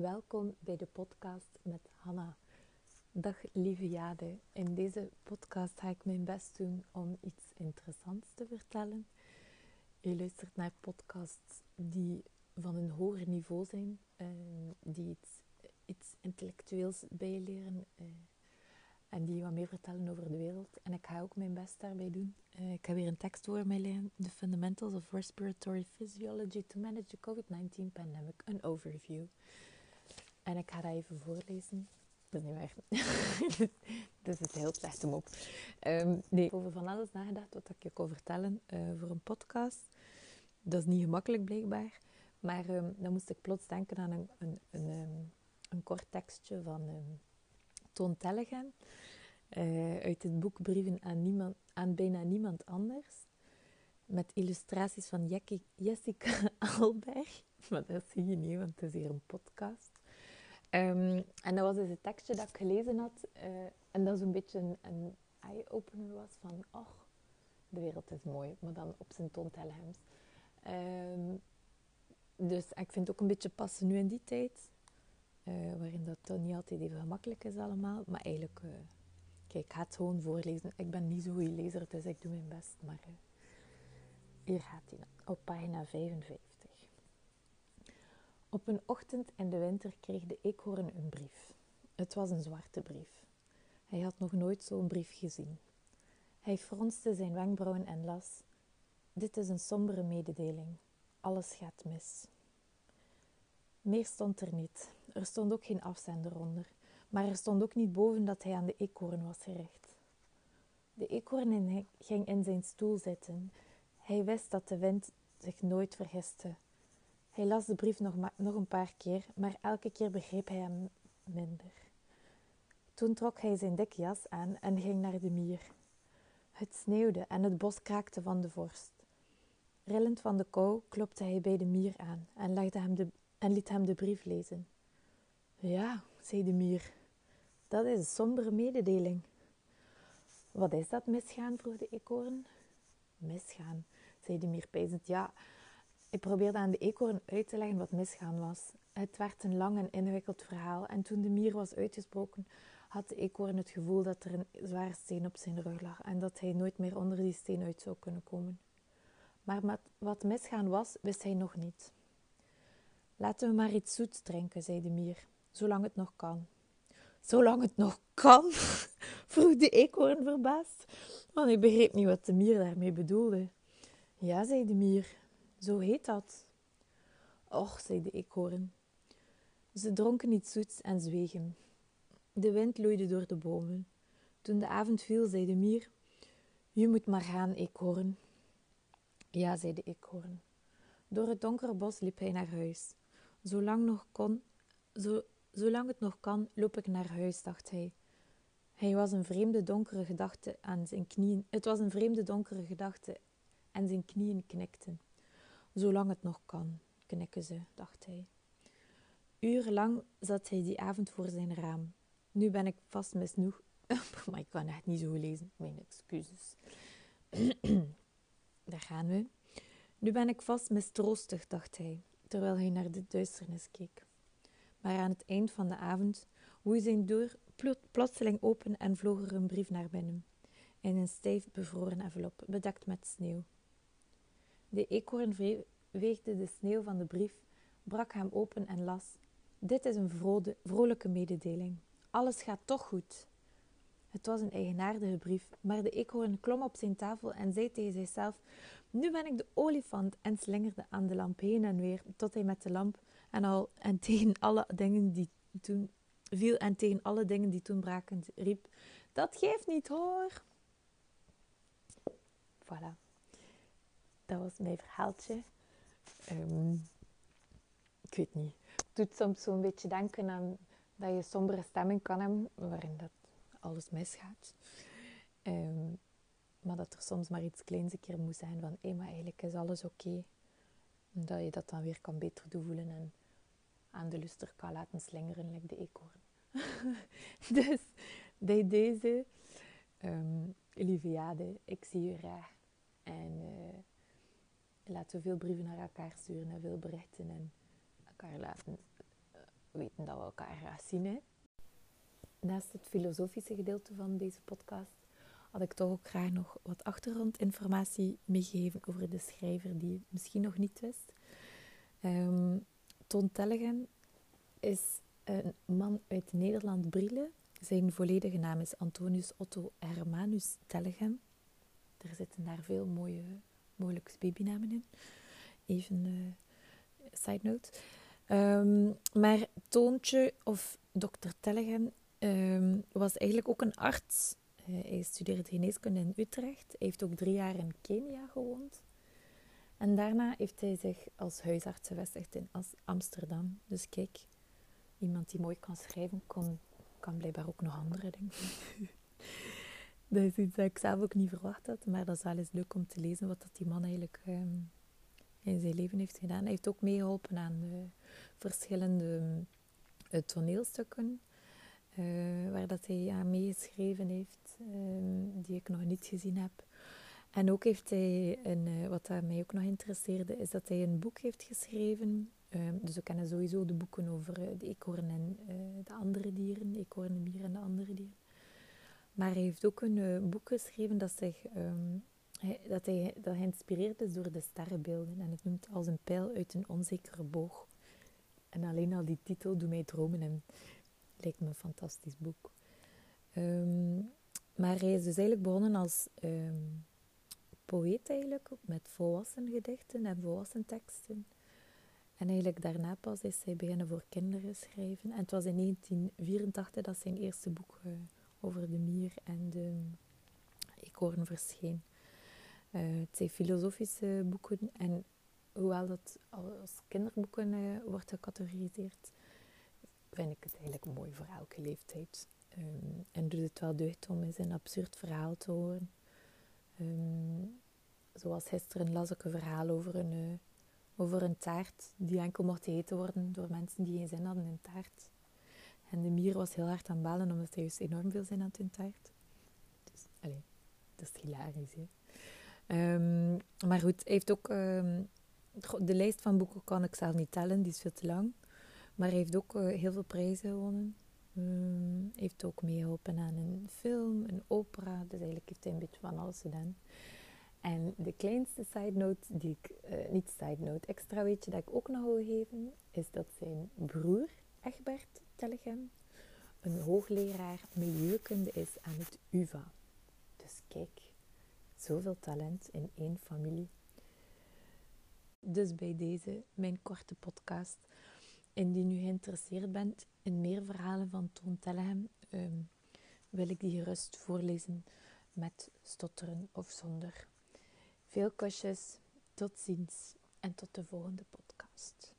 Welkom bij de podcast met Hanna. Dag lieve Jade. In deze podcast ga ik mijn best doen om iets interessants te vertellen. Je luistert naar podcasts die van een hoger niveau zijn, uh, die iets, iets intellectueels bijleren uh, en die wat meer vertellen over de wereld. En ik ga ook mijn best daarbij doen. Uh, ik heb weer een tekst voor mij liggen. The Fundamentals of Respiratory Physiology to Manage the COVID-19 Pandemic, an overview. En ik ga dat even voorlezen. Dat is niet waar. dus het is heel slecht om. Um, nee, over van alles nagedacht wat ik je kan vertellen uh, voor een podcast. Dat is niet gemakkelijk blijkbaar. Maar um, dan moest ik plots denken aan een, een, een, um, een kort tekstje van Toon Tellegen. Uh, uit het boek Brieven aan, niemand, aan bijna niemand anders. Met illustraties van Jackie, Jessica Alberg. Maar dat zie je niet, want het is hier een podcast. Um, en dat was dus het tekstje dat ik gelezen had. Uh, en dat zo'n beetje een, eye-opener was van... Oh, de wereld is mooi. Maar dan op zijn Toon Tellehams. Um, dus ik vind het ook een beetje passen nu in die tijd. Uh, waarin dat dan niet altijd even gemakkelijk is allemaal. Maar eigenlijk... Uh, kijk, ik ga het gewoon voorlezen. Ik ben niet zo'n goede lezer, dus ik doe mijn best. Maar hier gaat hij dan. Op pagina 55. Op een ochtend in de winter kreeg de eekhoorn een brief. Het was een zwarte brief. Hij had nog nooit zo'n brief gezien. Hij fronste zijn wenkbrauwen en las: Dit is een sombere mededeling. Alles gaat mis. Meer stond er niet. Er stond ook geen afzender onder. Maar er stond ook niet boven dat hij aan de eekhoorn was gericht. De eekhoorn ging in zijn stoel zitten. Hij wist dat de wind zich nooit vergiste. Hij las de brief nog, nog een paar keer, maar elke keer begreep hij hem minder. Toen trok hij zijn dikke jas aan en ging naar de mier. Het sneeuwde en het bos kraakte van de vorst. Rillend van de kou klopte hij bij de mier aan en, legde hem de, en liet hem de brief lezen. Ja, zei de mier, dat is een sombere mededeling. Wat is dat misgaan? vroeg de eekhoorn. Misgaan, zei de mier pijzend. Ja, ik probeerde aan de eekhoorn uit te leggen wat misgaan was. Het werd een lang en ingewikkeld verhaal en toen de mier was uitgesproken, had de eekhoorn het gevoel dat er een zware steen op zijn rug lag en dat hij nooit meer onder die steen uit zou kunnen komen. Maar wat misgaan was, wist hij nog niet. Laten we maar iets zoets drinken, zei de mier, zolang het nog kan. Zolang het nog kan? vroeg de eekhoorn verbaasd, want hij begreep niet wat de mier daarmee bedoelde. Ja, zei de mier, zo heet dat. Och, zei de eekhoorn. Ze dronken iets zoets en zwegen. De wind loeide door de bomen. Toen de avond viel, zei de mier: Je moet maar gaan, eekhoorn. Ja, zei de eekhoorn. Door het donkere bos liep hij naar huis. Zolang, nog kon, zo, zolang het nog kan, loop ik naar huis, dacht hij. Hij was een vreemde donkere gedachte aan zijn knieën. Het was een vreemde donkere gedachte en zijn knieën knikten. Zolang het nog kan, knikken ze, dacht hij. Urenlang zat hij die avond voor zijn raam. Nu ben ik vast misnoeg. maar ik kan echt niet zo lezen. Mijn excuses. Daar gaan we. Nu ben ik vast mistroostig, dacht hij, terwijl hij naar de duisternis keek. Maar aan het eind van de avond woei zijn deur plotseling open en vloog er een brief naar binnen. In een stijf bevroren envelop, bedekt met sneeuw. De eekhoorn weegde de sneeuw van de brief, brak hem open en las: Dit is een vrode, vrolijke mededeling. Alles gaat toch goed. Het was een eigenaardige brief, maar de eekhoorn klom op zijn tafel en zei tegen zichzelf: Nu ben ik de olifant, en slingerde aan de lamp heen en weer, tot hij met de lamp en, al, en tegen alle dingen die toen viel en tegen alle dingen die toen braken riep: Dat geeft niet hoor. Voilà dat was mijn verhaaltje. Um, ik weet niet. Het doet soms zo'n beetje denken aan dat je sombere stemming kan hebben, waarin dat alles misgaat. Um, maar dat er soms maar iets kleins een keer moet zijn van, hé, maar eigenlijk is alles oké. Okay. Dat je dat dan weer kan beter voelen en aan de luster kan laten slingeren, like de eekhoorn. dus bij deze, um, lieve ik zie je graag. En... Uh, laten we veel brieven naar elkaar sturen en veel berichten en elkaar laten weten dat we elkaar zien. Hè? Naast het filosofische gedeelte van deze podcast had ik toch ook graag nog wat achtergrondinformatie meegegeven over de schrijver die misschien nog niet wist. Um, Toon Tellegen is een man uit Nederland Brielle. Zijn volledige naam is Antonius Otto Hermanus Tellegen. Er zitten daar veel mooie mogelijk babynamen in. Even uh, side note. Um, maar Toontje of dokter Tellegen um, was eigenlijk ook een arts. Uh, hij studeerde geneeskunde in Utrecht. Hij heeft ook drie jaar in Kenia gewoond. En daarna heeft hij zich als huisarts gevestigd in Amsterdam. Dus kijk, iemand die mooi kan schrijven, kon, kan blijkbaar ook nog andere dingen. dat is iets dat ik zelf ook niet verwacht had. Maar dat is wel eens leuk om te lezen wat dat die man eigenlijk um, in zijn leven heeft gedaan. Hij heeft ook meegeholpen aan de verschillende uh, toneelstukken. Uh, waar dat hij aan meegeschreven heeft, um, die ik nog niet gezien heb. En ook heeft hij, een, uh, wat mij ook nog interesseerde, is dat hij een boek heeft geschreven. Dus we kennen sowieso de boeken over de eekhoorn en de andere dieren, de eekhoorn, de mier en de andere dieren. Maar hij heeft ook een boek geschreven dat zich um, hij, dat, hij, dat geïnspireerd is door de sterrenbeelden. En het noemt als een pijl uit een onzekere boog. En alleen al die titel doet mij dromen en lijkt me een fantastisch boek. Um, maar hij is dus eigenlijk begonnen als um, poëet eigenlijk, met volwassen gedichten en volwassen teksten. En eigenlijk daarna pas is hij beginnen voor kinderen schrijven. En het was in 1984 dat zijn eerste boek uh, over de mier en de eekhoorn verscheen. Uh, het zijn filosofische boeken en hoewel dat als kinderboeken uh, wordt gecategoriseerd, vind ik het eigenlijk mooi voor elke leeftijd. Um, en doet het wel deugd om eens een absurd verhaal te horen. Um, zoals gisteren las ik een verhaal over een, uh, over een taart die enkel mocht gegeten worden door mensen die geen zin hadden in taart. En de mier was heel hard aan balen omdat hij dus enorm veel zin had in taart. Dus, allez, dat is hilarisch, hè. Um, maar goed, hij heeft ook... Um, de lijst van boeken kan ik zelf niet tellen, die is veel te lang. Maar hij heeft ook uh, heel veel prijzen gewonnen. Um, heeft ook meegeholpen aan een film, een opera. Dus eigenlijk heeft hij een beetje van alles gedaan. En de kleinste side note, die ik, uh, niet side note, extra weetje dat ik ook nog wil geven, is dat zijn broer, Egbert Een hoogleraar milieukunde is aan het UvA. Dus kijk, Zoveel talent in één familie. Dus bij deze mijn korte podcast. Indien u geïnteresseerd bent in meer verhalen van Toon Tellegem, um, wil ik die gerust voorlezen met stotteren of zonder. Veel kusjes, tot ziens en tot de volgende podcast.